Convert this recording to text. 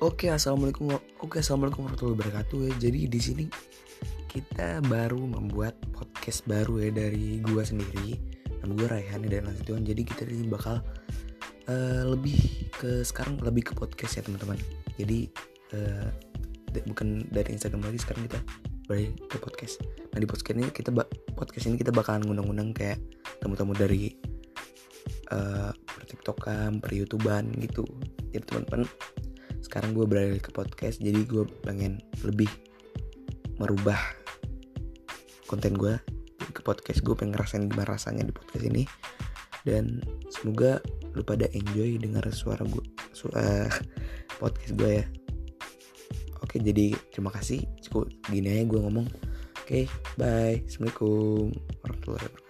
Oke, assalamualaikum. Oke, assalamualaikum warahmatullahi wabarakatuh. Ya. Jadi di sini kita baru membuat podcast baru ya dari gua sendiri. Nama gue Raihan dan Nasution. Jadi kita ini bakal uh, lebih ke sekarang lebih ke podcast ya teman-teman. Jadi uh, bukan dari Instagram lagi sekarang kita balik ke podcast. Nah di podcast ini kita podcast ini kita bakalan ngundang-ngundang kayak tamu-tamu dari uh, per TikTokan, per YouTubean gitu. Jadi teman-teman sekarang gue beralih ke podcast jadi gue pengen lebih merubah konten gue ke podcast. Gue pengen ngerasain gimana rasanya di podcast ini. Dan semoga lu pada enjoy dengar suara gue suara podcast gue ya. Oke jadi terima kasih. Cukup gini aja gue ngomong. Oke bye. Assalamualaikum warahmatullahi wabarakatuh